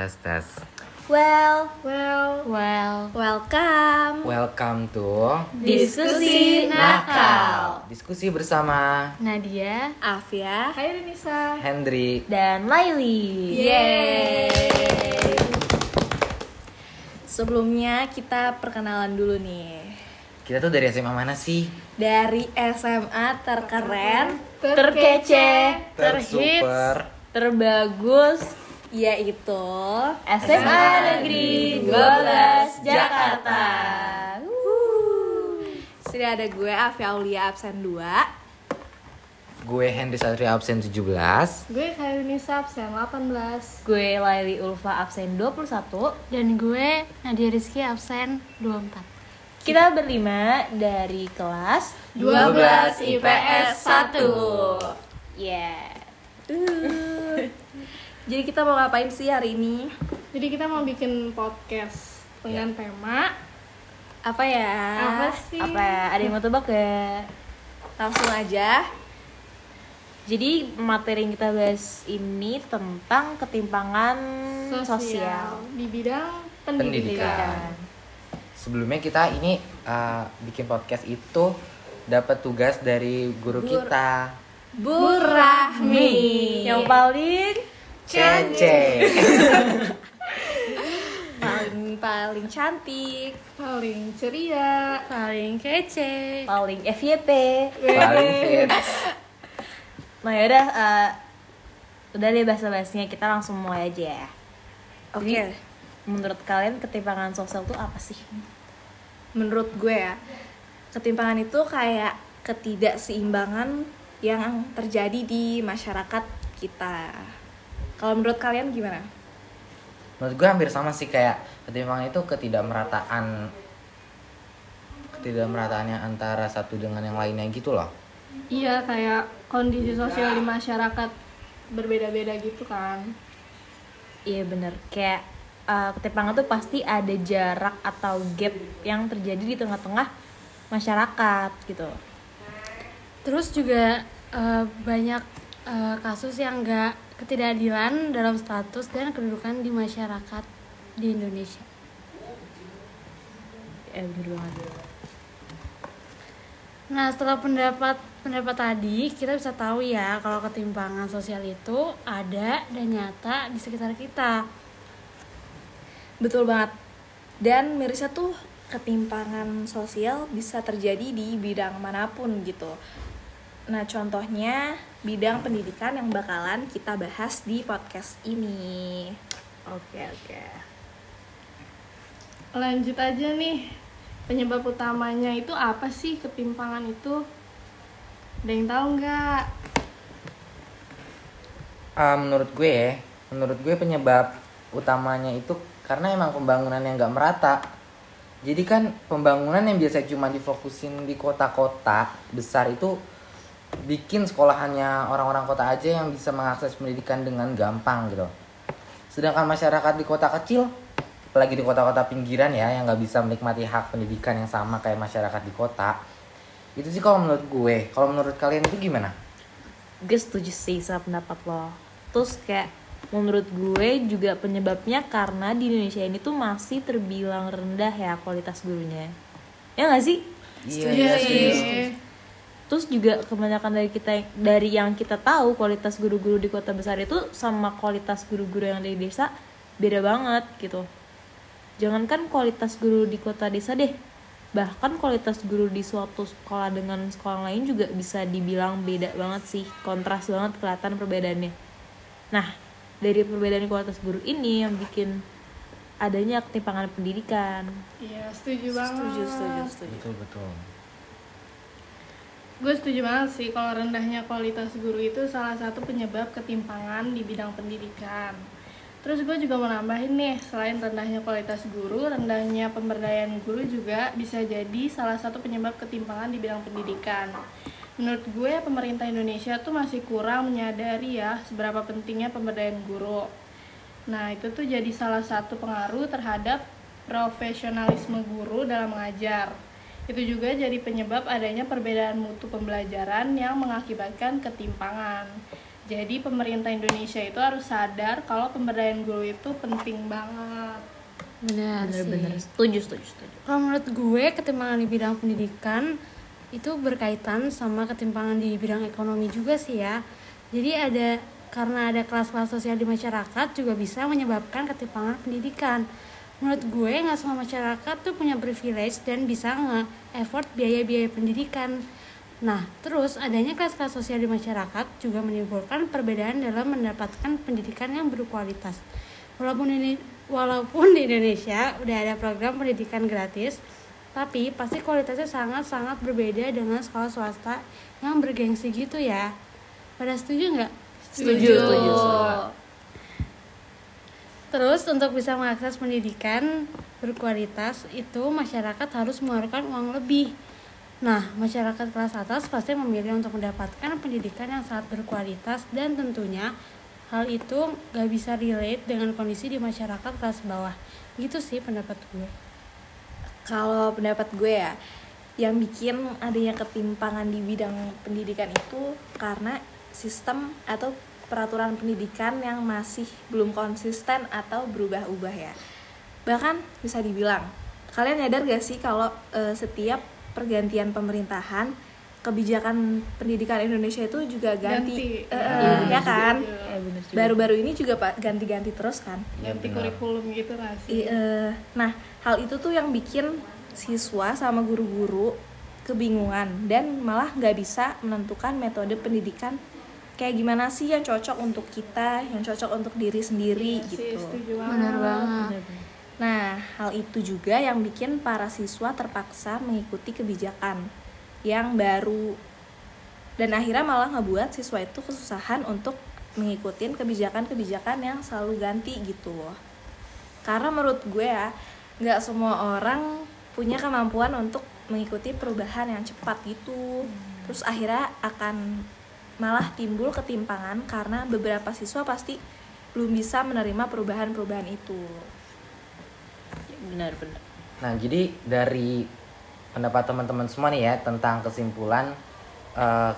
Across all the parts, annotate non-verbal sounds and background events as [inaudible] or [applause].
tes tes. Well, Well, well, welcome. Welcome to Diskusi Nakal. diskusi bersama Nadia Afia. Hai Renisa. Hendri. dan Laili. Yeay. Sebelumnya kita perkenalan dulu nih. Kita tuh dari SMA mana sih? Dari SMA terkeren Terkece, terhits, Tersuper. terbagus, yaitu SMA Negeri 12 Jakarta. Sudah ada gue Afia Aulia absen 2 Gue Hendri Satria absen 17. Gue Hai Renisa absen 18. Gue Laili Ulfa absen 21. Dan gue Nadia Rizky absen 24 Kita berlima dari kelas 12 IPS 1 Yeah. Jadi kita mau ngapain sih hari ini? Jadi kita mau bikin podcast dengan tema Apa ya? apa sih? Apa ya? Ada yang mau tebak gak? Langsung aja Jadi materi yang kita bahas ini tentang ketimpangan sosial, di bidang pendidikan. Pendidikan. Sebelumnya kita ini uh, bikin podcast itu dapat tugas dari guru Gur- kita. Bu Rahmi Yang paling Cece. [laughs] paling paling cantik Paling ceria. Paling kece paling FYP. Paling hits. [laughs] Nah yaudah, eh, udah deh bahasa-bahasnya kita langsung mulai aja ya. Oke Jadi, Menurut kalian ketimpangan sosial itu apa sih? menurut gue ya ketimpangan itu kayak ketidakseimbangan yang terjadi di masyarakat kita kalau menurut kalian gimana Menurut gue hampir sama sih kayak ketimpangan itu ketidakmerataan ketidakmerataannya antara satu dengan yang lainnya gitu loh. Iya kayak kondisi sosial di masyarakat berbeda-beda gitu kan. Iya bener, kayak eh, ketimpangan tuh pasti ada jarak atau gap yang terjadi di tengah-tengah masyarakat gitu. Terus juga eh, banyak eh, kasus yang enggak ketidakadilan dalam status dan kedudukan di masyarakat di Indonesia. Eh bener banget. Nah setelah pendapat pendapat tadi kita bisa tahu ya kalau ketimpangan sosial itu ada dan nyata di sekitar kita. Betul banget. Dan Mirsa tuh ketimpangan sosial bisa terjadi di bidang mana pun gitu. Nah contohnya bidang pendidikan yang bakalan kita bahas di podcast ini Oke oke. Lanjut aja nih. Penyebab utamanya itu apa sih ketimpangan itu? Ada yang tahu nggak? Ah, menurut gue, menurut gue penyebab utamanya itu karena emang pembangunan yang nggak merata. Jadi kan pembangunan yang biasa cuma difokusin di kota-kota besar itu bikin sekolahannya orang-orang kota aja yang bisa mengakses pendidikan dengan gampang gitu. Sedangkan masyarakat di kota kecil, apalagi di kota-kota pinggiran ya yang nggak bisa menikmati hak pendidikan yang sama kayak masyarakat di kota. Itu sih kalau menurut gue. Kalau menurut kalian itu gimana? Gue setuju sih sama pendapat lo. Terus kayak menurut gue juga penyebabnya karena di Indonesia ini tuh masih terbilang rendah ya kualitas gurunya. Ya nggak sih? Iya, sih. Terus juga kebanyakan dari kita dari yang kita tahu kualitas guru-guru di kota besar itu sama kualitas guru-guru yang dari desa beda banget gitu. Jangankan kualitas guru di kota desa deh, bahkan kualitas guru di suatu sekolah dengan sekolah lain juga bisa dibilang beda banget sih, kontras banget kelihatan perbedaannya. Nah, dari perbedaan kualitas guru ini yang bikin adanya ketimpangan pendidikan. Iya, setuju banget. setuju setuju setuju Betul betul. Gue setuju banget sih kalau rendahnya kualitas guru itu salah satu penyebab ketimpangan di bidang pendidikan. Terus gue juga mau nambahin nih, selain rendahnya kualitas guru, rendahnya pemberdayaan guru juga bisa jadi salah satu penyebab ketimpangan di bidang pendidikan. Menurut gue, pemerintah Indonesia tuh masih kurang menyadari ya seberapa pentingnya pemberdayaan guru. Nah, itu tuh jadi salah satu pengaruh terhadap profesionalisme guru dalam mengajar. Itu juga jadi penyebab adanya perbedaan mutu pembelajaran yang mengakibatkan ketimpangan. Jadi pemerintah Indonesia itu harus sadar kalau pemberdayaan guru itu penting banget. benar sih. bener-bener setuju setuju setuju. Kalau menurut gue ketimpangan di bidang pendidikan itu berkaitan sama ketimpangan di bidang ekonomi juga sih ya. Jadi ada karena ada kelas-kelas sosial di masyarakat juga bisa menyebabkan ketimpangan pendidikan menurut gue nggak semua masyarakat tuh punya privilege dan bisa nge-effort biaya-biaya pendidikan Nah, terus adanya kelas-kelas sosial di masyarakat juga menimbulkan perbedaan dalam mendapatkan pendidikan yang berkualitas. Walaupun ini walaupun di Indonesia udah ada program pendidikan gratis, tapi pasti kualitasnya sangat-sangat berbeda dengan sekolah swasta yang bergengsi gitu ya. Pada setuju nggak? setuju setuju Terus untuk bisa mengakses pendidikan berkualitas itu masyarakat harus mengeluarkan uang lebih. Nah, masyarakat kelas atas pasti memilih untuk mendapatkan pendidikan yang sangat berkualitas dan tentunya hal itu gak bisa relate dengan kondisi di masyarakat kelas bawah. Gitu sih pendapat gue. Kalau pendapat gue ya, yang bikin adanya ketimpangan di bidang pendidikan itu karena sistem atau peraturan pendidikan yang masih belum konsisten atau berubah-ubah ya. Bahkan bisa dibilang, kalian nyadar gak sih kalau eh, setiap pergantian pemerintahan kebijakan pendidikan Indonesia itu juga ganti, Ganti. Iya, eh, ya kan? Juga. Baru-baru ini juga pak ganti-ganti terus kan? Ya, Ganti kurikulum gitu nggak sih? Nah, hal itu tuh yang bikin siswa sama guru-guru kebingungan dan malah nggak bisa menentukan metode pendidikan kayak gimana sih yang cocok untuk kita, yang cocok untuk diri sendiri Iya sih, gitu. Benar banget. Nah, hal itu juga yang bikin para siswa terpaksa mengikuti kebijakan yang baru dan akhirnya malah ngebuat siswa itu kesusahan untuk mengikuti kebijakan-kebijakan yang selalu ganti gitu loh. Karena menurut gue ya, nggak semua orang punya kemampuan untuk mengikuti perubahan yang cepat gitu. Terus akhirnya akan malah timbul ketimpangan karena beberapa siswa pasti belum bisa menerima perubahan-perubahan itu. benar-benar Nah, jadi dari pendapat teman-teman semua nih ya tentang kesimpulan eh,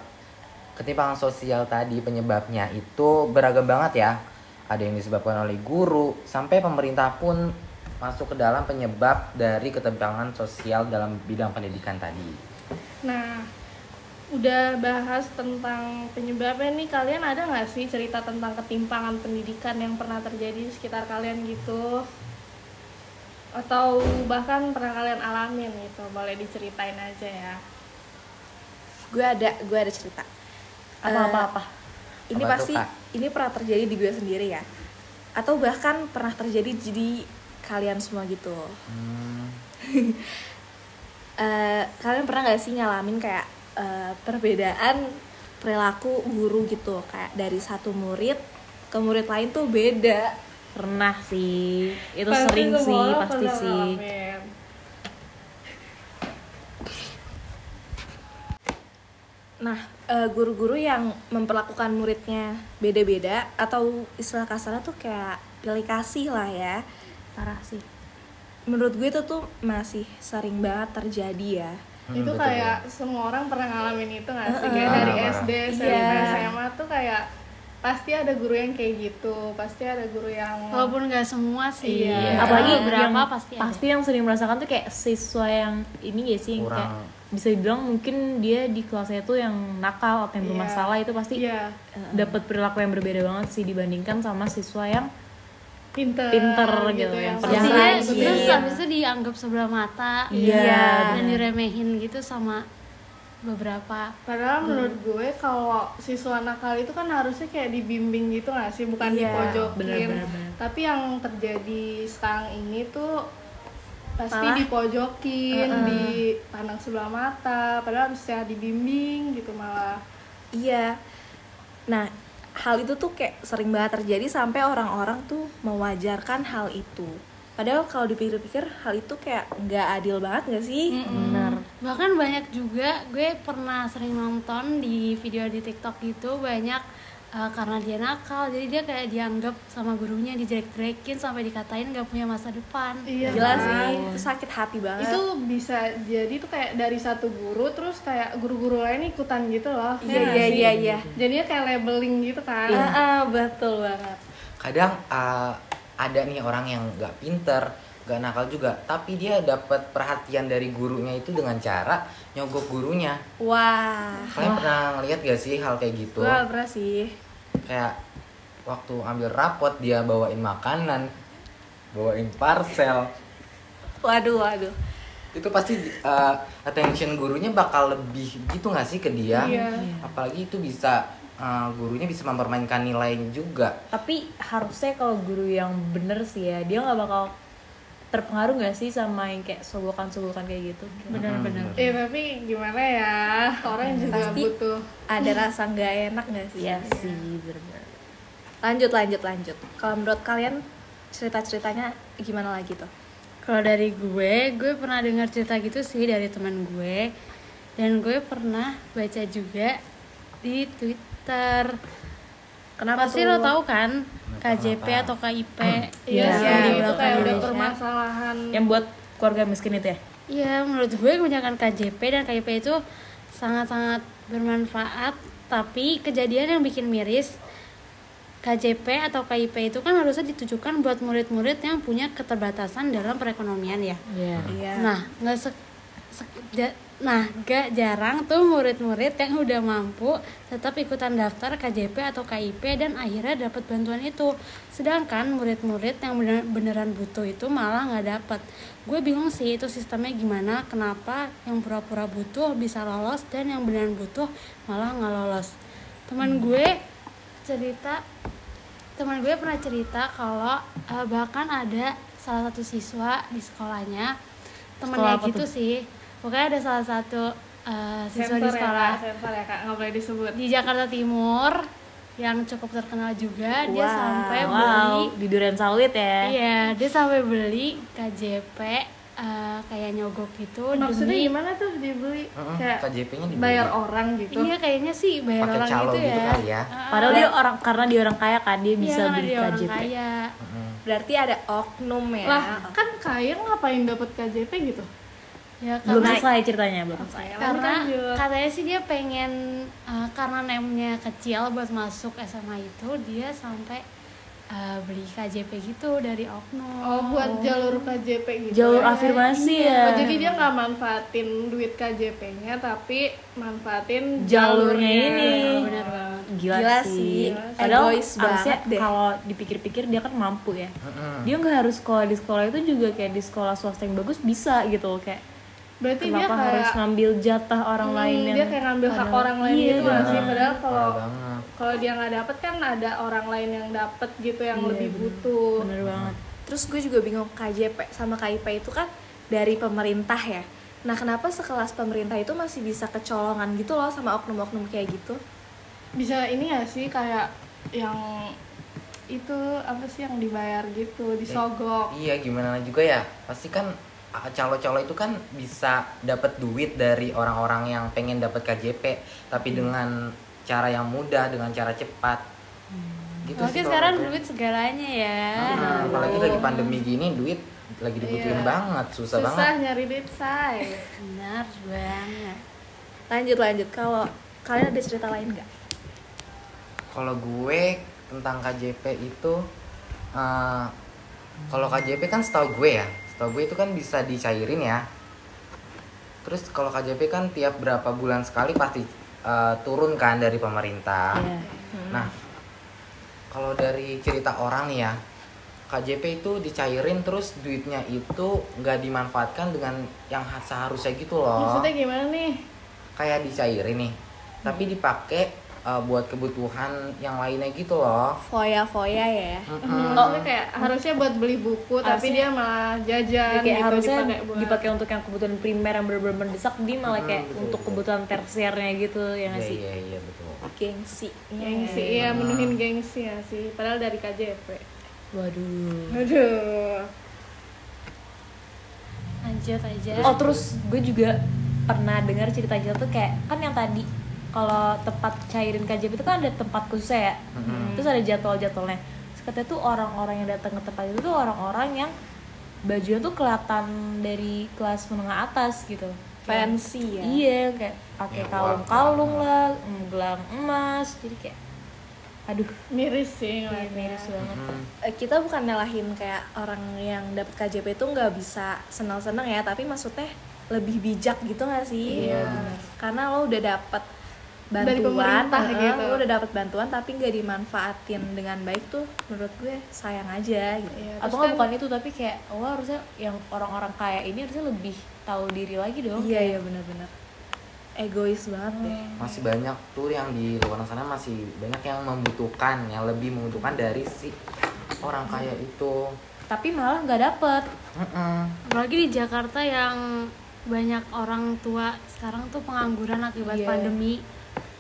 ketimpangan sosial tadi penyebabnya itu beragam banget ya. Ada yang disebabkan oleh guru sampai pemerintah pun masuk ke dalam penyebab dari ketimpangan sosial dalam bidang pendidikan tadi. Nah, udah bahas tentang penyebabnya nih, kalian ada nggak sih cerita tentang ketimpangan pendidikan yang pernah terjadi di sekitar kalian gitu? Atau bahkan pernah kalian alamin gitu, boleh diceritain aja ya. gue ada gue ada cerita apa-apa apa ini Apa tuh, pasti Kak? ini pernah terjadi di gue sendiri ya atau bahkan pernah terjadi di kalian semua gitu Hmm, [laughs] Eh, kalian pernah gak sih ngalamin kayak eh, perbedaan perilaku guru gitu kayak dari satu murid ke murid lain tuh beda. Pernah sih. Itu Pasti sering sih pasti sih. ngalamin. nah eh, guru-guru yang memperlakukan muridnya beda-beda atau istilah kasarnya tuh kayak pilih kasih lah ya. Parah sih. Menurut gue itu tuh masih sering banget terjadi ya hmm, itu betul, kayak semua orang pernah ngalamin itu nggak sih? Kayak dari Parah, SD, SMP, Iya. SMA tuh kayak pasti ada guru yang kayak gitu, pasti ada guru yang Walaupun nggak semua sih. Iya. apalagi beberapa yang pasti, pasti, yang sering merasakan tuh kayak siswa yang ini ya sih yang kayak bisa dibilang mungkin dia di kelasnya tuh yang nakal atau yang Iya. bermasalah itu pasti Iya, dapat perilaku yang berbeda banget sih dibandingkan sama siswa yang pinter, Pinter gitu, yang yang Yang Pastinya rajin. terus habis itu dianggap sebelah mata Iya. dan diremehin gitu sama beberapa Padahal menurut gue kalau siswa nakal itu kan harusnya kayak dibimbing gitu gak sih, bukan Iya, dipojokin. bener-bener, bener. Tapi yang terjadi sekarang ini tuh pasti Malah- dipojokin, Heeh. dipandang sebelah mata, padahal harusnya dibimbing gitu malah. Iya. Nah, hal itu tuh kayak sering banget terjadi sampai orang-orang tuh mewajarkan hal itu. Padahal kalau dipikir-pikir hal itu kayak nggak adil banget nggak sih? benar bahkan banyak juga gue pernah sering nonton di video di TikTok gitu banyak uh, karena dia nakal jadi dia kayak dianggap sama gurunya dijelek-jelekin sampai dikatain nggak punya masa depan Iya. Gila sih, itu sakit hati banget. Itu bisa jadi tuh kayak dari satu guru terus kayak guru-guru lain ikutan gitu loh. Iya Ya iya sih? iya iya. Jadinya kayak labeling gitu kan. Ah, ah, betul banget. kadang uh, ada nih orang yang nggak pinter nggak nakal juga tapi dia dapat perhatian dari gurunya itu dengan cara nyogok gurunya Wah. kalian pernah ngeliat gak sih hal kayak gitu Gua pernah sih. Kayak waktu ambil rapot dia bawain makanan bawain parcel Waduh, waduh. itu pasti uh, attention gurunya bakal lebih gitu nggak sih ke dia Iya. apalagi itu bisa uh, gurunya bisa mempermainkan nilai juga tapi harusnya kalau guru yang bener sih ya dia nggak bakal terpengaruh nggak sih sama yang kayak sogokan-sogokan kayak gitu benar-benar Hmm. Eh tapi gimana ya orang juga Pasti. butuh. Ada rasa nggak enak nggak sih? Iya sih bener Lanjut, lanjut, lanjut. Kalau menurut kalian cerita-ceritanya gimana lagi tuh? Kalau dari gue, gue pernah dengar cerita gitu sih dari teman gue dan gue pernah baca juga di Twitter. Kenapa Pasti tuh? lo tahu kan KJP Kenapa? atau KIP Iya Iya, sih, di itu belakang kayak udah permasalahan. yang buat keluarga miskin itu ya Iya, menurut gue kebanyakan KJP dan KIP itu sangat-sangat bermanfaat, tapi kejadian yang bikin miris KJP atau KIP itu kan harusnya ditujukan buat murid-murid yang punya keterbatasan dalam perekonomian ya. Iya Iya. Nah, nggak se, nah gak jarang tuh murid-murid yang udah mampu tetap ikutan daftar KJP atau KIP dan akhirnya dapat bantuan itu. Sedangkan murid-murid yang bener- beneran butuh itu malah nggak dapat. Gue bingung sih itu sistemnya gimana, kenapa yang pura-pura butuh bisa lolos dan yang beneran butuh malah nggak lolos. Teman gue cerita teman gue pernah cerita kalau eh, bahkan ada salah satu siswa di sekolahnya Sekolah temennya apa gitu tuh? sih pokoknya ada salah satu eh, siswa di Sensor ya sekolah sensor ya kak, nggak boleh disebut. di Jakarta Timur yang cukup terkenal juga dia Wow. sampai wow beli di durian sawit ya iya dia sampai beli KJP eh, kayak nyogok gitu Maksudnya demi gimana tuh dibeli? Mm-mm, Kayak KJP-nya dibeli. bayar orang gitu. iya kayaknya sih bayar Pakai orang calo gitu gitu ya kali ya. padahal dia orang karena dia orang kaya kan dia Iya, bisa beli dia orang KJP kaya Mm-mm. Berarti ada oknum ya. Lah, kan kaya ngapain dapat KJP gitu? Ya belum karena selesai ceritanya belum karena Lanjut. katanya sih dia pengen uh, karena nemnya kecil buat masuk SMA itu dia sampai uh, beli KJP gitu dari oknum Oh, buat jalur KJP gitu. jalur ya? afirmasi Oh, ya jadi dia nggak manfaatin duit KJP-nya tapi manfaatin jalurnya ini benar banget gila, Gila sih, sih. padahal Egois harusnya banget deh. kalau dipikir-pikir dia kan mampu ya dia nggak harus sekolah di sekolah itu juga kayak di sekolah swasta yang bagus bisa gitu kayak Berarti dia kenapa kayak harus ngambil jatah orang Hmm, lain yang dia kayak ngambil hak orang lain Iya, gitu nggak sih? Padahal kalau kalau dia nggak dapet kan ada orang lain yang dapet gitu yang Iya, lebih bener. butuh. Bener banget. Terus gue juga bingung KJP sama KIP itu kan dari pemerintah ya. Nah, kenapa sekelas pemerintah itu masih bisa kecolongan gitu loh sama oknum-oknum kayak gitu? bisa ini ya sih kayak yang itu apa sih yang dibayar gitu disogok? Iya gimana juga ya? Pasti kan calo-calo itu kan bisa dapat duit dari orang-orang yang pengen dapat KJP tapi dengan cara yang mudah dengan cara cepat. Gitu Oke sih sekarang duit segalanya ya. Nah, apalagi lagi pandemi gini duit lagi dibutuhin Iya. banget susah, susah banget. nyari duit say. Benar banget. Lanjut lanjut. Kalau kalian ada cerita lain nggak? kalau gue tentang KJP itu eh, kalau KJP kan setahu gue ya setahu gue itu kan bisa dicairin ya. Terus kalau KJP kan tiap berapa bulan sekali pasti eh, turun kan dari pemerintah. Iya. nah kalau dari cerita orang nih ya KJP itu dicairin terus duitnya itu nggak dimanfaatkan dengan yang seharusnya gitu loh. Maksudnya gimana nih? Kayak dicairin nih tapi dipakai uh, buat kebutuhan yang lainnya gitu loh. Foya-foya ya. Mm-mm. maksudnya kayak harusnya buat beli buku tapi dia malah jajan kayak gitu harusnya dipakai buat dipakai untuk yang kebutuhan primer yang benar-benar mendesak dia malah Hmm, kayak betul, untuk betul. kebutuhan tersiernya gitu ya iya nggak sih? Iya iya betul. Gengsi. gengsi iya. menuhin gengsi ya sih. Padahal dari KJP waduh. Aduh lanjut aja. Oh terus gue juga pernah dengar cerita cerita tuh kayak kan yang tadi kalau tempat cairin KJP itu kan ada tempat khususnya ya. Mm-mm. terus ada jadwal-jadwalnya. Katanya tuh orang-orang yang datang ke tempat itu tuh orang-orang yang bajunya tuh kelihatan dari kelas menengah atas gitu. Fancy ya? Iya kayak pakai kalung-kalung lah gelang emas jadi kayak aduh. Miris sih iya, miris banget. Mm. Eh, kita bukan nyalahin kayak orang yang dapat KJP itu nggak bisa senang-senang ya tapi maksudnya lebih bijak gitu nggak sih? Iya, karena lo udah dapat Dari bantuan pemerintah eh, gitu. lo udah dapat bantuan tapi nggak dimanfaatin dengan baik tuh menurut gue sayang aja gitu. Iya, atau kan- bukan itu tapi kayak oh harusnya yang orang-orang kaya ini harusnya lebih tahu diri lagi dong iya iya benar-benar. Egois banget deh. Masih banyak tuh yang di luar sana masih banyak yang membutuhkan yang lebih membutuhkan dari si orang kaya itu. Tapi malah nggak dapet. Mm-mm. apalagi di Jakarta yang banyak orang tua sekarang tuh pengangguran akibat Iya. pandemi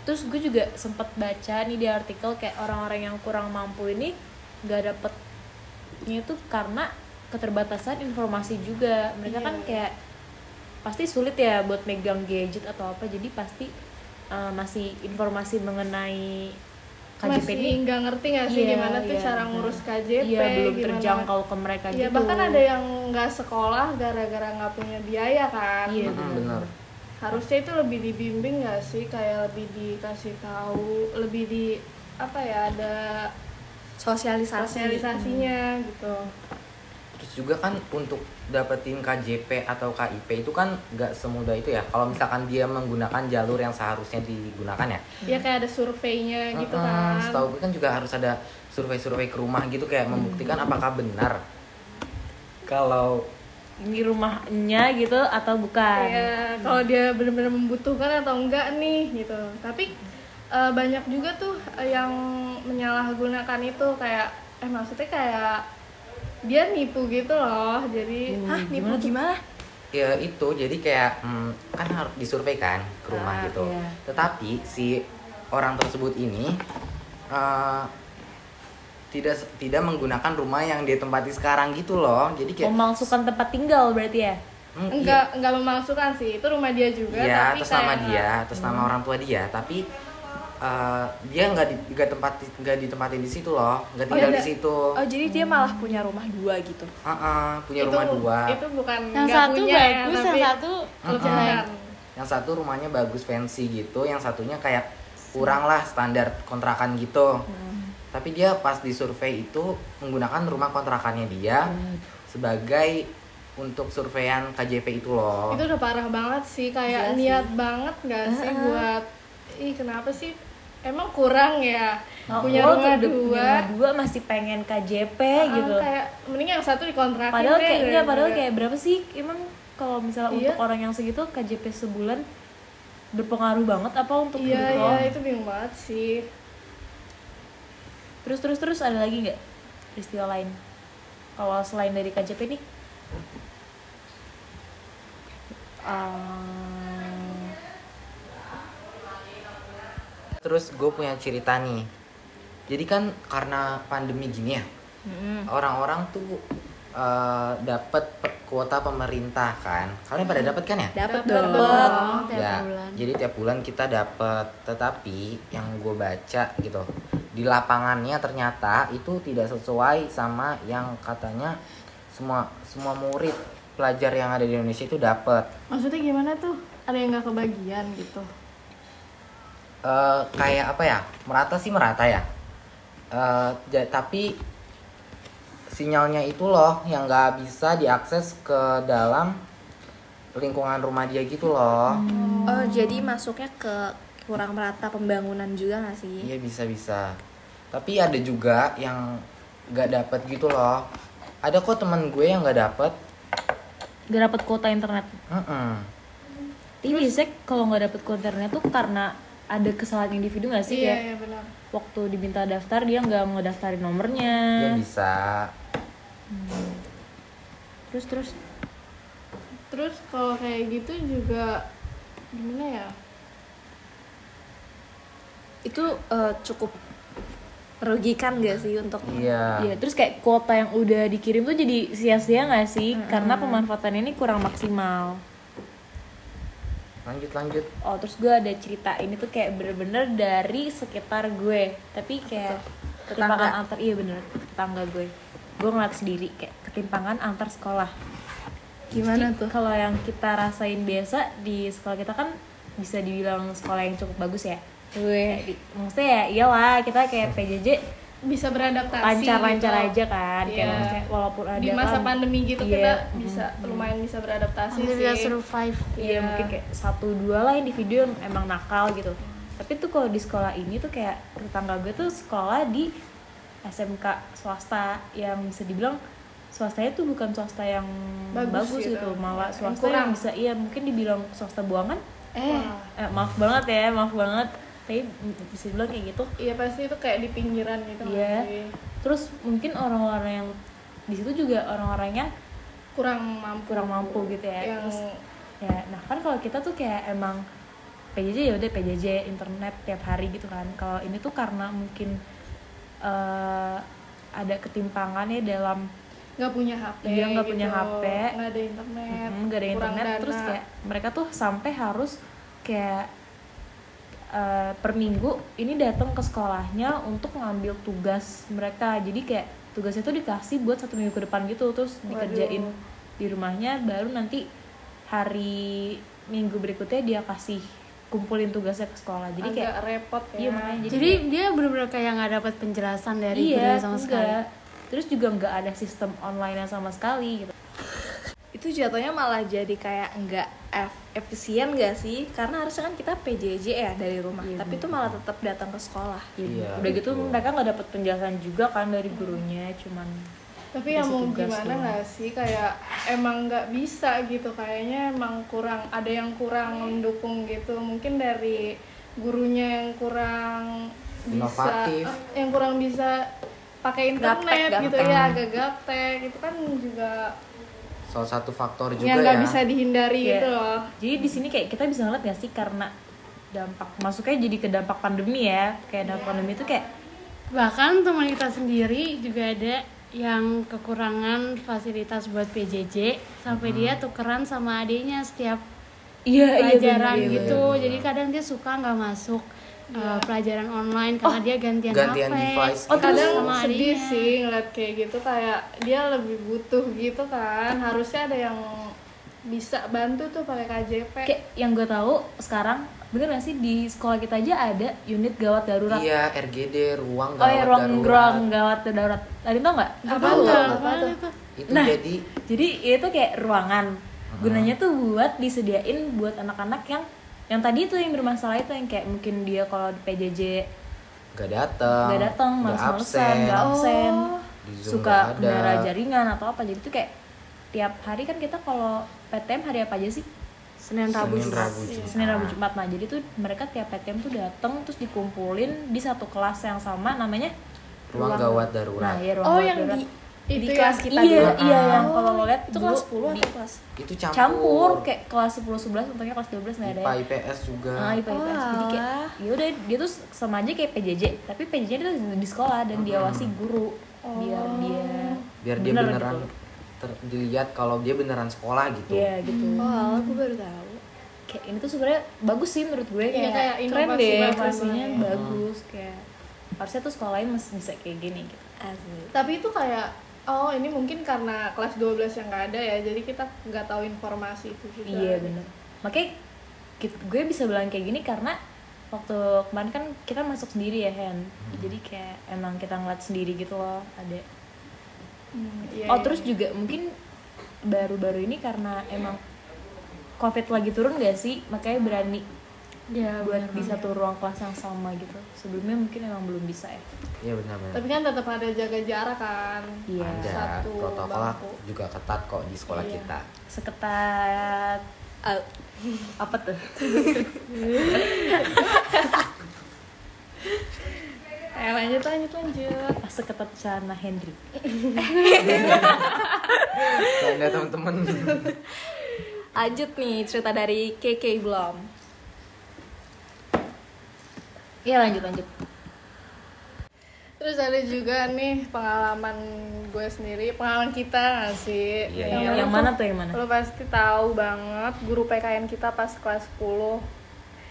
terus gue juga sempet baca nih di artikel kayak orang-orang yang kurang mampu ini nggak dapetnya tuh karena keterbatasan informasi juga. Mereka kan kayak pasti sulit ya buat megang gadget atau apa jadi pasti uh, masih informasi mengenai KJP masih ini nggak ngerti nggak sih Iya, gimana tuh iya, cara benar. ngurus KJP iya belum gimana? terjangkau ke mereka Iya gitu. bahkan ada yang nggak sekolah gara-gara nggak punya biaya kan? Iya, Mm-mm, bener harusnya itu lebih dibimbing nggak sih? Kayak lebih dikasih tahu lebih di apa ya ada sosialisasi. sosialisasinya gitu. Terus juga kan untuk dapetin KJP atau KIP itu kan nggak semudah itu ya. Kalau misalkan dia menggunakan jalur yang seharusnya digunakan ya. Ya kayak ada surveinya gitu Mm-mm, kan. setahu gue kan juga harus ada survei-survei ke rumah gitu kayak membuktikan apakah benar. Kalau ini rumahnya gitu atau bukan Iya, kalau dia benar-benar membutuhkan atau enggak nih gitu. Tapi eh, banyak juga tuh eh, yang menyalahgunakan itu kayak eh maksudnya kayak dia nipu gitu loh. Jadi hah nipu gimana ya itu jadi kayak hmm, kan harus disurvei kan ke rumah Ah, gitu iya. tetapi si orang tersebut ini eh, tidak tidak menggunakan rumah yang dia tempati sekarang gitu loh jadi kayak memalsukan tempat tinggal berarti ya hmm, iya. enggak enggak memalsukan sih. Itu rumah dia juga Iya, tapi atas kayak nama dia, enggak- atas nama orang tua dia, tapi eh, dia nggak di nggak tempati nggak ditempatin di situ loh, nggak tinggal iya. di situ. oh jadi dia malah punya rumah dua gitu Ah, ah, punya itu, rumah dua. Itu bukan yang enggak satu punya ya, bagus tapi yang satu kelebihan. Yang satu rumahnya bagus fancy gitu, yang satunya kayak kurang lah standar kontrakan gitu. Tapi dia pas di survei itu menggunakan rumah kontrakannya dia sebagai untuk surveian KJP itu loh. Itu udah parah banget sih kayak sih. niat banget nggak sih buat ih kenapa sih emang kurang ya punya Oh, rumah dua dua masih pengen KJP Ah, gitu kayak mending yang satu dikontrakin padahal deh kayak enggak padahal daripada- kayak berapa sih emang kalau misalnya Iya. untuk orang yang segitu KJP sebulan berpengaruh banget apa untuk iya hidup iya lo itu bingung banget sih. Terus terus terus ada lagi nggak peristiwa lain? Kalau selain dari KJP nih? Ah, Terus gue punya cerita nih. Jadi kan karena pandemi gini ya, orang-orang tuh eh, dapat kuota pemerintah kan. Kalian pada dapat kan ya? dapat Dapet dong tiap ya. bulan. Jadi tiap bulan kita dapat. Tetapi yang gue baca gitu di lapangannya ternyata itu tidak sesuai sama yang katanya semua semua murid pelajar yang ada di Indonesia itu dapat. maksudnya gimana tuh ada yang nggak kebagian gitu eh kayak apa ya merata sih merata ya Eh, ja- tapi sinyalnya itu loh yang nggak bisa diakses ke dalam lingkungan rumah dia gitu loh. Oh jadi masuknya ke kurang merata pembangunan juga nggak sih? Iya bisa bisa tapi ada juga yang nggak dapet gitu loh. Ada kok teman gue yang nggak dapet. Nggak dapat kuota internet. Mm-mm. tapi biasanya kalau nggak dapat kuota internet tuh karena ada kesalahan individu nggak sih? Iya kayak iya benar. waktu diminta daftar dia nggak ngedaftarin nomornya. Dia bisa terus terus? Terus kalau kayak gitu juga gimana ya? Itu eh, cukup merugikan gak sih untuk iya. Iya, terus kayak kuota yang udah dikirim tuh jadi sia-sia nggak sih? Karena pemanfaatannya ini kurang maksimal. lanjut lanjut. Oh terus gue ada cerita ini tuh kayak bener-bener dari sekitar gue. Tapi kayak ketimpangan antar iya bener tetangga gue gue ngeliat sendiri kayak ketimpangan antar sekolah Gimana Jadi, tuh? kalau yang kita rasain biasa di sekolah kita kan bisa dibilang sekolah yang cukup bagus ya Di- maksudnya ya iyalah kita kayak PJJ bisa beradaptasi lancar-lancar gitu. aja kan kayak Iya. maksudnya walaupun ada di masa kan- pandemi gitu Iya, kita mm, bisa lumayan bisa beradaptasi Hampir sih bisa survive Iya Iya. mungkin kayak satu dua lah individu yang emang nakal gitu. Tapi tuh kalau di sekolah ini tuh kayak tetangga gue tuh sekolah di SMK swasta yang bisa dibilang swastanya tuh bukan swasta yang Bagus bagus, gitu. gitu, malah Yang swasta kurang. yang bisa iya mungkin dibilang swasta buangan. eh Eh, maaf banget ya, maaf banget. Tapi bisa dibilang kayak gitu. iya pasti itu kayak di pinggiran gitu Iya. Terus mungkin orang-orang yang di situ juga orang-orangnya kurang mampu kurang mampu gitu ya. yang Terus ya nah kan kalau kita tuh kayak emang PJJ ya udah PJJ internet tiap hari gitu kan kalau ini tuh karena mungkin eh, ada ketimpangan ya dalam nggak punya HP Iya, nggak punya gitu. HP. nggak ada internet nggak ada internet dana. terus kayak mereka tuh sampai harus kayak eh, per minggu ini datang ke sekolahnya untuk ngambil tugas mereka jadi kayak tugasnya tuh dikasih buat satu minggu ke depan gitu terus dikerjain di rumahnya baru nanti hari minggu berikutnya dia kasih kumpulin tugasnya ke sekolah. Jadi agak kayak repot ya. iya makanya jadi, jadi dia benar-benar kayak nggak dapat penjelasan dari iya sama sekali. Enggak. terus juga nggak ada sistem online yang sama sekali gitu. Itu jatuhnya malah jadi kayak nggak ef- efisien gak sih? Karena harusnya kan kita PJJ ya dari rumah Iya, tapi itu malah tetap datang ke sekolah. Iya, udah gitu betul. mereka nggak dapat penjelasan juga kan dari gurunya cuman tapi ya mau gimana nggak sih? Kayak emang nggak bisa gitu. Kayaknya emang kurang ada yang kurang mendukung gitu. Mungkin dari gurunya yang kurang Inovatif. bisa eh, yang kurang bisa pakai internet Gaptek, gitu. gaptek. ya agak gaptek. Itu kan juga salah satu faktor juga yang nggak ya. bisa dihindari Iya. gitu loh. Jadi di sini kayak kita bisa ngeliat gak sih karena dampak masuknya jadi ke dampak pandemi ya. Kayak dampak pandemi itu kayak bahkan teman kita sendiri juga ada yang kekurangan fasilitas buat PJJ sampai dia tukeran sama adiknya setiap iya pelajaran gitu. jadi kadang dia suka nggak masuk uh, pelajaran online karena dia gantian, gantian HP device Oh, gitu. terus kadang sama sedih adiknya. sih ngeliat kayak gitu kayak dia lebih butuh gitu kan. Harusnya ada yang bisa bantu tuh pakai KJP kayak yang gue tahu sekarang bener gak sih? Di sekolah kita aja ada unit gawat darurat. Iya RGD ruang oh ya gawat ruang darurat. ruang gawat darurat. Tadi tau nggak? Apa Tahu, tuh? Apa tuh? Itu? itu Nah. jadi jadi itu kayak ruangan. Gunanya tuh buat disediain buat anak-anak yang yang tadi itu yang bermasalah itu yang kayak mungkin dia kalau di PJJ nggak datang nggak datang nggak males-malesan nggak absen. Di Zoom suka ada. kendara jaringan atau apa. Jadi tuh kayak tiap hari kan kita kalau PTM hari apa aja sih Senin Rabu Senin Jumat. Rabu Jumat. Senin Rabu Jumat nah jadi tuh mereka tiap PTM tuh datang terus dikumpulin di satu kelas yang sama namanya ruang gawat nah darurat ya ruang oh gawat yang darurat. di Itu di yang- kelas kita iya dulu iya yang kalau lo lihat itu kelas 10 di- atau kelas itu campur, campur kayak kelas 10 11 untungnya kelas 12 nggak ada IPA ya. IPS juga Ah, IPA IPS. Jadi kayak ya udah dia tuh sama aja kayak PJJ, tapi PJJ itu di sekolah dan diawasi guru biar dia biar dia bener beneran gitu. Ter- dilihat kalau dia beneran sekolah gitu Iya gitu. oh alah, aku baru tahu Kayak ini tuh sebenarnya bagus sih menurut gue Iya, kayak, kayak keren inovasi deh, banget inovasinya sebenarnya. bagus kayak harusnya tuh sekolah lain masih bisa kayak gini gitu. asli tapi itu kayak oh ini mungkin karena kelas 12 yang nggak ada ya jadi kita nggak tahu informasi itu juga Iya bener. Makanya kit- gue bisa bilang kayak gini karena waktu kemarin kan kita masuk sendiri ya Hen. Jadi kayak emang kita ngeliat sendiri gitu loh ada Hmm, iya, oh iya. terus juga mungkin baru-baru ini karena emang covid lagi turun gak sih? Makanya berani Ya, buat benar di banget. satu ruang kelas yang sama gitu. Sebelumnya mungkin emang belum bisa ya. Iya benar-benar tapi kan tetap ada jaga jarak kan. Iya. Ada satu protokol bangku. juga ketat kok di sekolah Iya. kita. Seketat. Ah, apa tuh [laughs] eh lanjut lanjut lanjut. Seketat Shana Hendrik. Canda teman-teman. Lanjut nih cerita dari KK belum iya lanjut lanjut. Terus ada juga nih pengalaman gue sendiri, pengalaman kita gak sih? Iya, yang, iya. yang mana tuh yang mana? Lo pasti tahu banget guru PKN kita pas kelas 10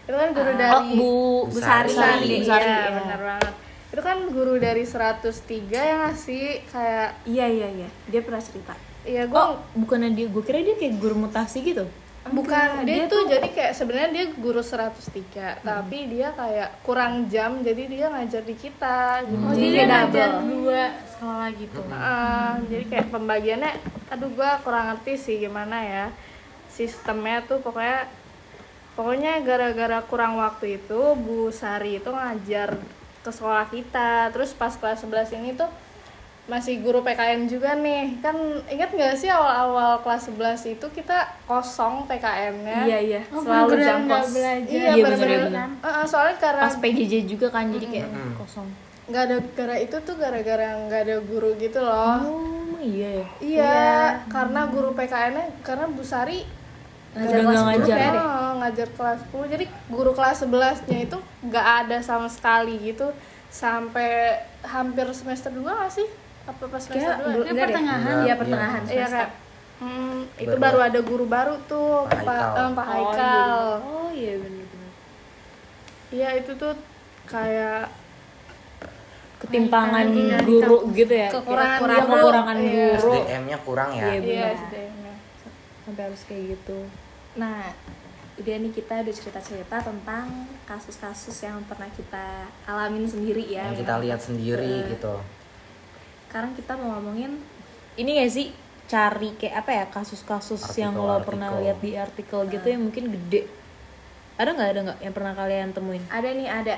Itu kan guru oh dari bu Bu besar Sari. Sari. Iya, ya. benar banget Itu kan guru dari 103 ya gak sih? Kayak, Iya iya iya, dia pernah cerita. iya gue oh bukannya dia gue kira dia kayak guru mutasi gitu Bukan, dia, tuh jadi kayak sebenarnya dia guru 103 Tapi dia kayak kurang jam, jadi dia ngajar di kita gitu. Oh, Jadi jadi dia ngajar dua sekolah gitu. Ah, jadi kayak pembagiannya aduh gua kurang ngerti sih gimana ya sistemnya tuh pokoknya pokoknya gara-gara kurang waktu itu Bu Sari itu ngajar ke sekolah kita. Terus pas kelas 11 ini tuh masih guru PKN juga nih. Kan ingat nggak sih awal-awal kelas 11 itu kita kosong PKN-nya Iya iya, Oh, selalu jam kos. iya Iya, bener-bener. bener-bener. Heeh, soalnya karena pas PJJ juga kan jadi kayak kosong. Nggak ada gara itu tuh gara-gara nggak ada guru gitu loh. Oh iya ya? Iya, karena guru PKN-nya karena Bu Sari Udah nggak ngajar ya? Oh, ngajar kelas 10. Jadi guru kelas 11-nya itu nggak ada sama sekali gitu sampai hampir semester 2 gak sih? Apa pas semester Kayak 2? belum- Dia enggak deh. pertengahan. Iya iya. pertengahan Iya semester. kayak hmm, itu Baru- baru ada guru baru tuh, Pak Pak Haikal. eh, Pak Haikal. oh iya benar-benar Iya, itu tuh kayak ketimpangan guru gitu ya Kekurangan guru. kekurangan Iya. guru SDM-nya kurang ya. Iya, iya. SDM-nya. sampai harus kayak gitu Nah, udah nih kita udah cerita-cerita tentang kasus-kasus yang pernah kita alamin sendiri ya. Yang kita lihat sendiri Eh, gitu. Sekarang kita mau ngomongin ini gak sih cari kayak apa ya kasus-kasus yang lo Artikel-artikel. pernah lihat di artikel gitu yang mungkin gede ada nggak ada nggak yang pernah kalian temuin ada nih ada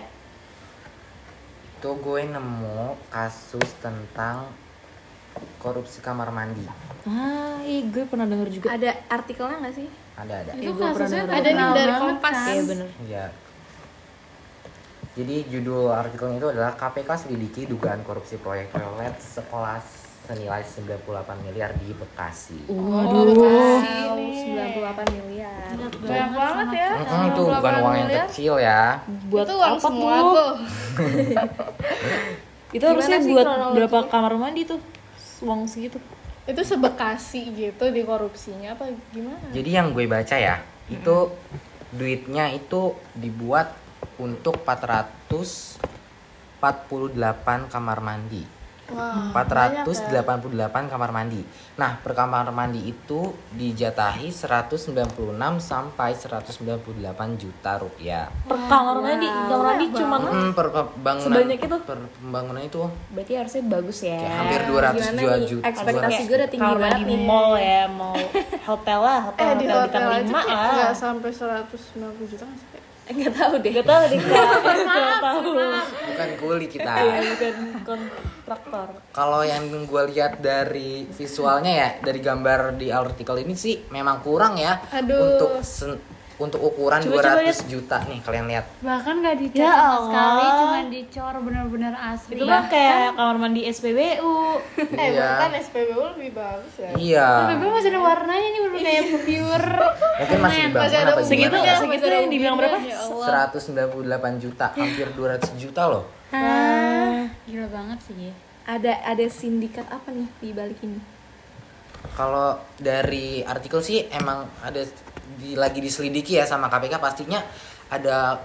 Itu gue nemu kasus tentang korupsi kamar mandi. ah iya gue pernah denger juga ada artikelnya nggak sih? Ada ada. Itu pernah kasusnya. Ada nih dari banget Kompas. kan. iya bener Iya. Jadi judul artikelnya itu adalah KPK selidiki dugaan korupsi proyek toilet sekolah senilai 98 miliar di Bekasi. waduh Wow, 98 miliar. Banyak banget ya. Mm-mm, itu 98 bukan uang yang miliar. kecil ya. buat itu uang apa semua tuh? tuh. [laughs] itu harusnya buat berapa kamar mandi tuh uang segitu itu sebekasi gitu di korupsinya apa gimana? Jadi yang gue baca ya, itu duitnya itu dibuat untuk 448 kamar mandi. Banyak 488 ya. kamar mandi. Nah, per kamar mandi itu dijatahi 196 sampai 198 juta rupiah. per kamar mandi kamar mandi cuma Hmm, per pembangunan Sebanyak itu? per pembangunan itu berarti harusnya bagus ya kayak hampir 200 Gimana juta juta. Ekspektasi gue udah tinggi banget nih. mall ya mau [laughs] hotel lah hotel Eh di hotel hotel lah nggak sampai 190 juta Enggak tahu deh. Gak tau deh kak Gak tau Bukan kuli kita. Iya bukan kontraktor Kalau yang gue lihat dari visualnya ya, dari gambar di artikel ini sih memang kurang ya Aduh. untuk untuk ukuran Coba- coba 200 juta nih kalian lihat. bahkan nggak dicat Ya sama Allah. sekali cuma dicor benar-benar asli Itu mah kayak kamar mandi SPBU [laughs] Eh Iya. bukan SPBU lebih bagus ya. Iya. tapi masih ada warnanya nih bener kayak pure [laughs] Mungkin masih dibangun Masih ada apa Segitu ya? segitu yang dibilang berapa? Ya Allah. 198 juta, hampir 200 juta loh. ah gila banget sih ya Ada ada sindikat apa nih di balik ini? Kalau dari artikel sih emang ada di, lagi diselidiki ya sama KPK pastinya ada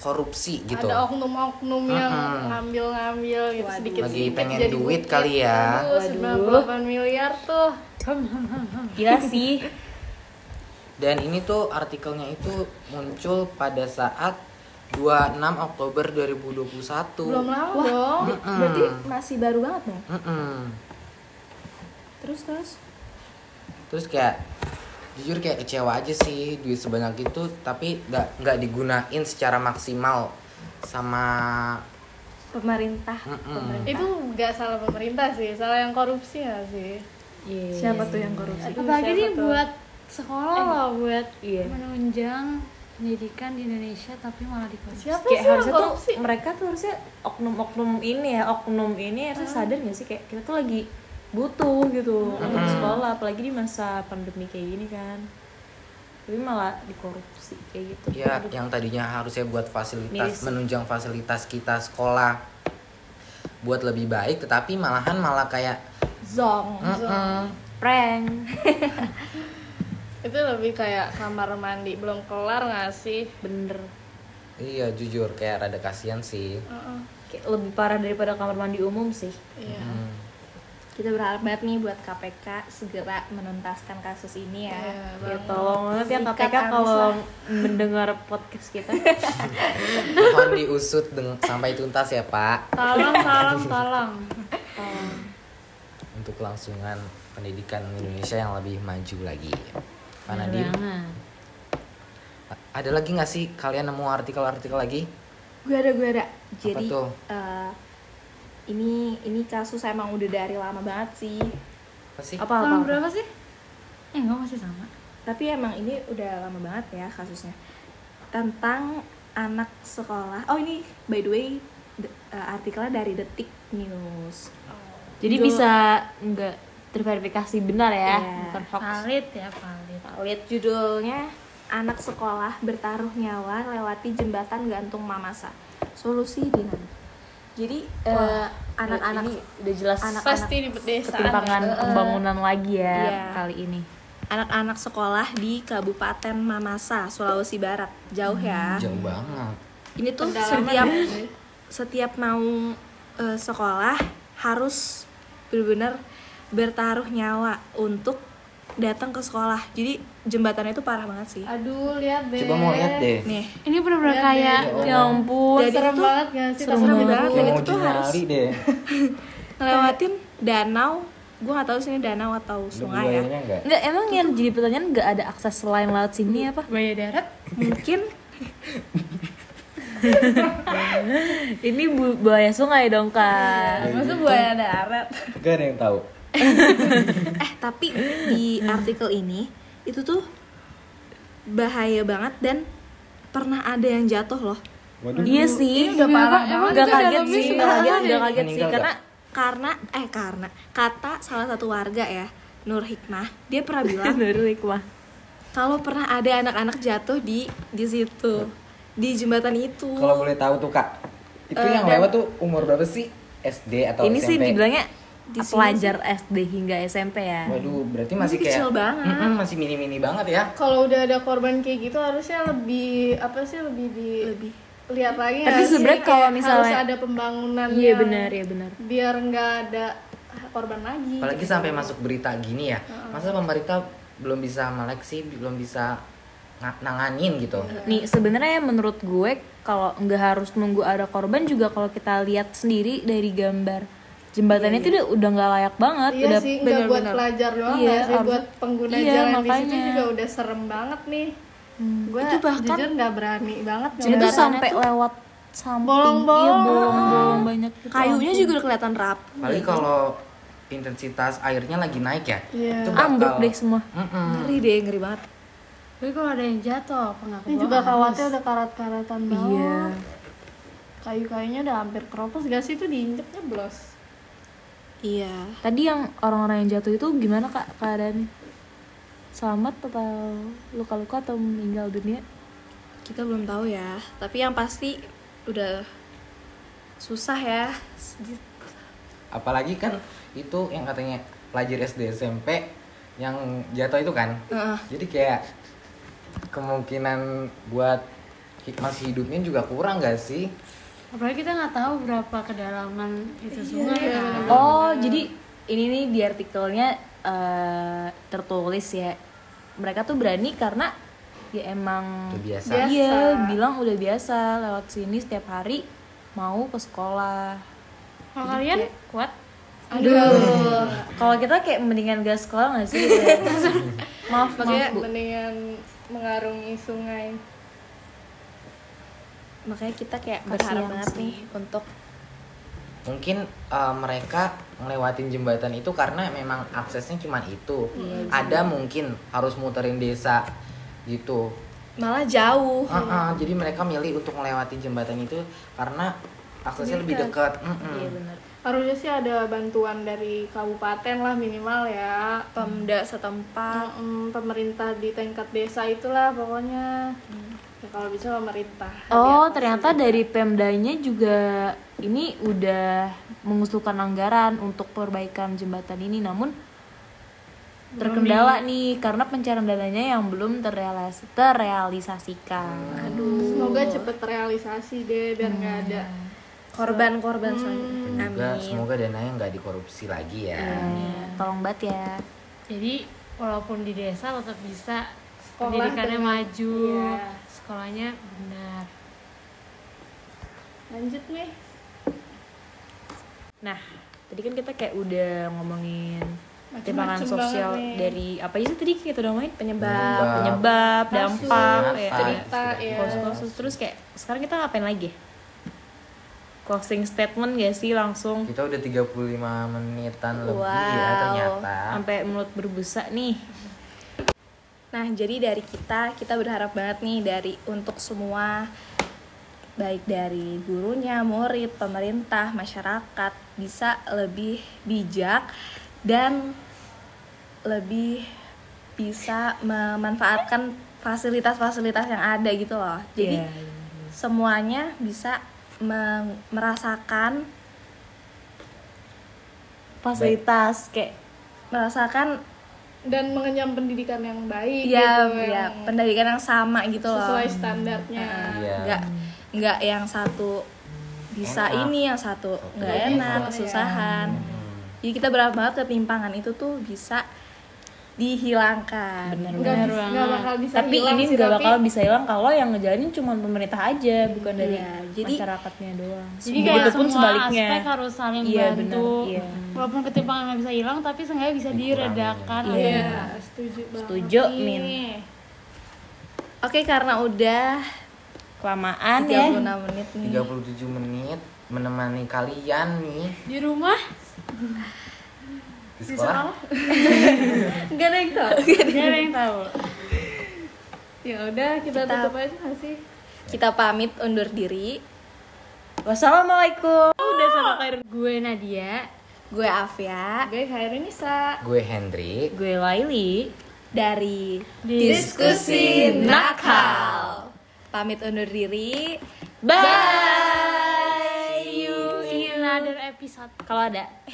korupsi gitu. Ada oknum-oknum yang Mm-mm. ngambil-ngambil gitu sedikit Lagi pengen duit kali ya. Aduh, 98 miliar tuh. Gila sih Dan ini tuh artikelnya itu muncul pada saat 26 Oktober 2021. Belum lama dong. Mm-mm. Berarti masih baru banget dong. Mm-mm. Terus terus Terus kayak jujur kayak kecewa aja sih duit sebanyak itu tapi nggak nggak digunain secara maksimal sama pemerintah. Mm-mm. pemerintah. Itu nggak salah pemerintah sih, salah yang korupsi ya sih. Iya. Siapa tuh yang korupsi? apalagi tuh? buat sekolah loh buat Iya. menunjang pendidikan di Indonesia tapi malah dikorupsi Siapa Kayak sih yang harusnya tuh korupsi? mereka tuh harusnya oknum-oknum ini ya oknum ini harusnya sadar gak sih kayak kita tuh lagi butuh gitu untuk sekolah apalagi di masa pandemi kayak gini kan tapi malah dikorupsi kayak gitu ya yang tadinya harusnya buat fasilitas Miris. menunjang fasilitas kita sekolah buat lebih baik tetapi malahan malah kayak Zong. "Mm-mm." prank [laughs] itu lebih kayak kamar mandi belum kelar nggak sih bener iya jujur kayak rada kasihan sih Heeh. Kayak lebih parah daripada kamar mandi umum sih iya Hmm. Kita berharap banget nih buat KPK segera menuntaskan kasus ini ya. Ya banget. tolong banget ya KPK kalau mendengar podcast kita mohon diusut sampai tuntas ya pak tolong tolong tolong Tolong. untuk kelangsungan pendidikan Indonesia yang lebih maju lagi Pak banget. ada lagi nggak sih kalian nemu artikel-artikel lagi Gue ada gue ada. Jadi tuh? eh, ini ini kasus emang udah dari lama banget sih. apa sih apa apa, tahun apa? berapa sih eh enggak masih sama Tapi emang ini udah lama banget ya kasusnya. Tentang anak sekolah. Oh ini by the way de- eh, artikelnya dari Detik News. jadi Judul- bisa nggak terverifikasi benar ya Iya. bukan hoax valid ya valid Lihat judulnya anak sekolah bertaruh nyawa lewati jembatan gantung mamasa. Solusi di Jadi eh, anak-anak ini udah jelas anak- pasti di pedesaan ketimpangan Eh, pembangunan lagi ya iya. kali ini anak-anak sekolah di Kabupaten Mamasa, Sulawesi Barat. Jauh ya. jauh banget Ini tuh Pendalaman setiap ya setiap mau eh, sekolah harus benar-benar bertaruh nyawa untuk datang ke sekolah. Jadi jembatannya itu parah banget sih. aduh lihat deh coba mau lihat deh Nih, ini benar-benar Lihat kayak deh. ya ampun Jadi serem itu banget gak sih serem banget. Dan itu tuh harus- deh [laughs] ngelewatin danau. Gue nggak tahu sih ini danau atau sungai ya. nggak Enggak, emang yang jadi pertanyaan nggak ada akses selain laut sini apa? buaya darat Mungkin [laughs] Ini bu buaya sungai dong kak. masa buaya darat gak ada yang tahu [laughs] eh tapi di artikel ini itu tuh bahaya banget dan pernah ada yang jatuh loh. waduh Iya sih. udah parah Emang Nggak itu kaget sih, sudah nggak kaget, nggak kaget sih karena Karena eh karena kata salah satu warga ya Nur Hikmah dia pernah bilang [laughs] baru hikmah. kalau pernah ada anak-anak jatuh di di situ di jembatan itu. kalau boleh tahu tuh kak itu Eh, yang lewat tuh umur berapa sih SD atau Ini sih SMP dibilangnya Di sini pelajar SD hingga SMP ya. waduh berarti masih Masih kayak kecil banget. Mm-mm, masih mini-mini banget ya kalau udah ada korban kayak gitu harusnya lebih apa sih lebih di Lebih. lihat lagi Tapi sebenarnya kalau misalnya- harus ada pembangunan Iya benar ya benar. biar nggak ada korban lagi apalagi sampai masuk berita gini ya masa pemerintah belum bisa melek sih belum bisa nga- nanganin gitu Nih sebenarnya menurut gue kalau nggak harus nunggu ada korban juga kalau kita lihat sendiri dari gambar jembatannya itu udah udah nggak layak banget. iya udah sih nggak buat pelajar doang Iya, nggak sih harus- buat pengguna iya, jalan di situ makanya. Hmm. juga udah serem banget nih gue Itu bahkan- jujur nggak berani banget Jadi tuh ngeliat. sampai lewat samping, Bolong-bolong. iya bolong-bolong banyak gitu. Kayunya juga udah kelihatan rapuh. apalagi kalau intensitas airnya lagi naik ya Iya. itu bakal ambruk deh semua. Mm-mm. Ngeri deh, ngeri banget. tapi kalau ada yang jatuh apa nggak ini juga kawatnya udah karat-karatan banget Iya. kayu-kayunya udah hampir keropos gak sih itu diinjeknya blos Iya. Tadi yang orang-orang yang jatuh itu gimana kak keadaannya? Selamat atau luka-luka atau meninggal dunia? Kita belum tahu ya, tapi yang pasti udah susah ya. apalagi kan itu yang katanya pelajar SD SMP yang jatuh itu kan Heeh. jadi kayak kemungkinan buat hik- masih hidupnya juga kurang gak sih apalagi kita nggak tahu berapa kedalaman itu sungai kan Oh, jadi ini nih di artikelnya eh, tertulis ya. Mereka tuh berani karena ya emang Udah biasa. Iya, bilang udah biasa lewat sini setiap hari mau ke sekolah. kalau kalian kuat Aduh. Kalau kita kayak mendingan gak sekolah gak sih? [laughs] maaf, maaf Makanya- bu. mendingan mengarungi sungai Makanya kita kayak Kasihan berharap banget sih. nih untuk mungkin uh, mereka ngelewatin jembatan itu karena memang aksesnya cuma itu ada mungkin harus muterin desa gitu malah jauh. Uh-uh, jadi mereka milih untuk melewati jembatan itu karena aksesnya lebih dekat Mm-mm. Iya benar. harusnya sih ada bantuan dari kabupaten lah minimal ya Pemda setempat. Mm, pemerintah di tingkat desa itulah pokoknya Ya, kalau bisa pemerintah. Oh, ternyata dari Pemdanya juga ini udah mengusulkan anggaran untuk perbaikan jembatan ini, namun terkendala nih karena pencairan dananya yang belum terrealis terrealisasikan. Semoga cepet terrealisasi deh biar nggak ada korban-korban selanjutnya Semoga, amin semoga dananya nggak dikorupsi lagi ya. Eh, Tolong banget ya. Jadi walaupun di desa tetap bisa Sekolah pendidikannya dengan- maju, Iya. sekolahnya benar. lanjut nih. Nah, tadi kan kita kayak udah ngomongin timbangan sosial banget nih. dari apa aja sih tadi kita udah ngomongin penyebab penyebab, dampak, Kasus, ya, cerita, Iya. ya. terus kayak sekarang kita ngapain lagi? Closing statement gak sih langsung Kita udah 35 menitan lebih ya Wow. ternyata. sampai mulut berbusa nih. Nah, jadi dari kita, kita berharap banget nih dari untuk semua baik dari gurunya, murid, pemerintah, masyarakat bisa lebih bijak dan lebih bisa memanfaatkan fasilitas-fasilitas yang ada gitu loh. Jadi Iya, iya. semuanya bisa merasakan fasilitas kayak merasakan Dan mengenyam pendidikan yang baik ya gitu, ya yang pendidikan yang sama gitu loh. sesuai standarnya. Iya. nggak nggak yang satu bisa Enak. ini yang satu nggak enak enak. kesusahan Hmm. jadi kita berharap banget ketimpangan itu tuh bisa dihilangkan bener Nggak, banget. bakal bisa Tapi hilang ini nggak tapi bakal bisa hilang kalau yang ngejalanin cuma pemerintah aja, bukan dari Iya, jadi- masyarakatnya doang. Jadi kayak Begitupun semua sebaliknya. aspek harus saling Iya, bantu. benar, iya. Walaupun ketimpangan nggak bisa hilang, tapi seenggaknya bisa diredakan. Iya. Iya, setuju banget. Setuju. Min. oke karena udah Kelamaan 36 ya. menit nih 37 menit menemani kalian nih Di rumah di sekolah. [laughs] nggak ada yang tahu nggak ada yang tahu. Ya udah, kita, Kita- tutup aja nggak sih? kita pamit undur diri Wassalamualaikum. Udah sama Khairul. Gue Nadia. gue Afia Gue Khairul Nisa. Gue Hendrik. Gue Laili. dari Diskusi nakal pamit undur diri Bye. See you in another episode. Kalau ada. [laughs]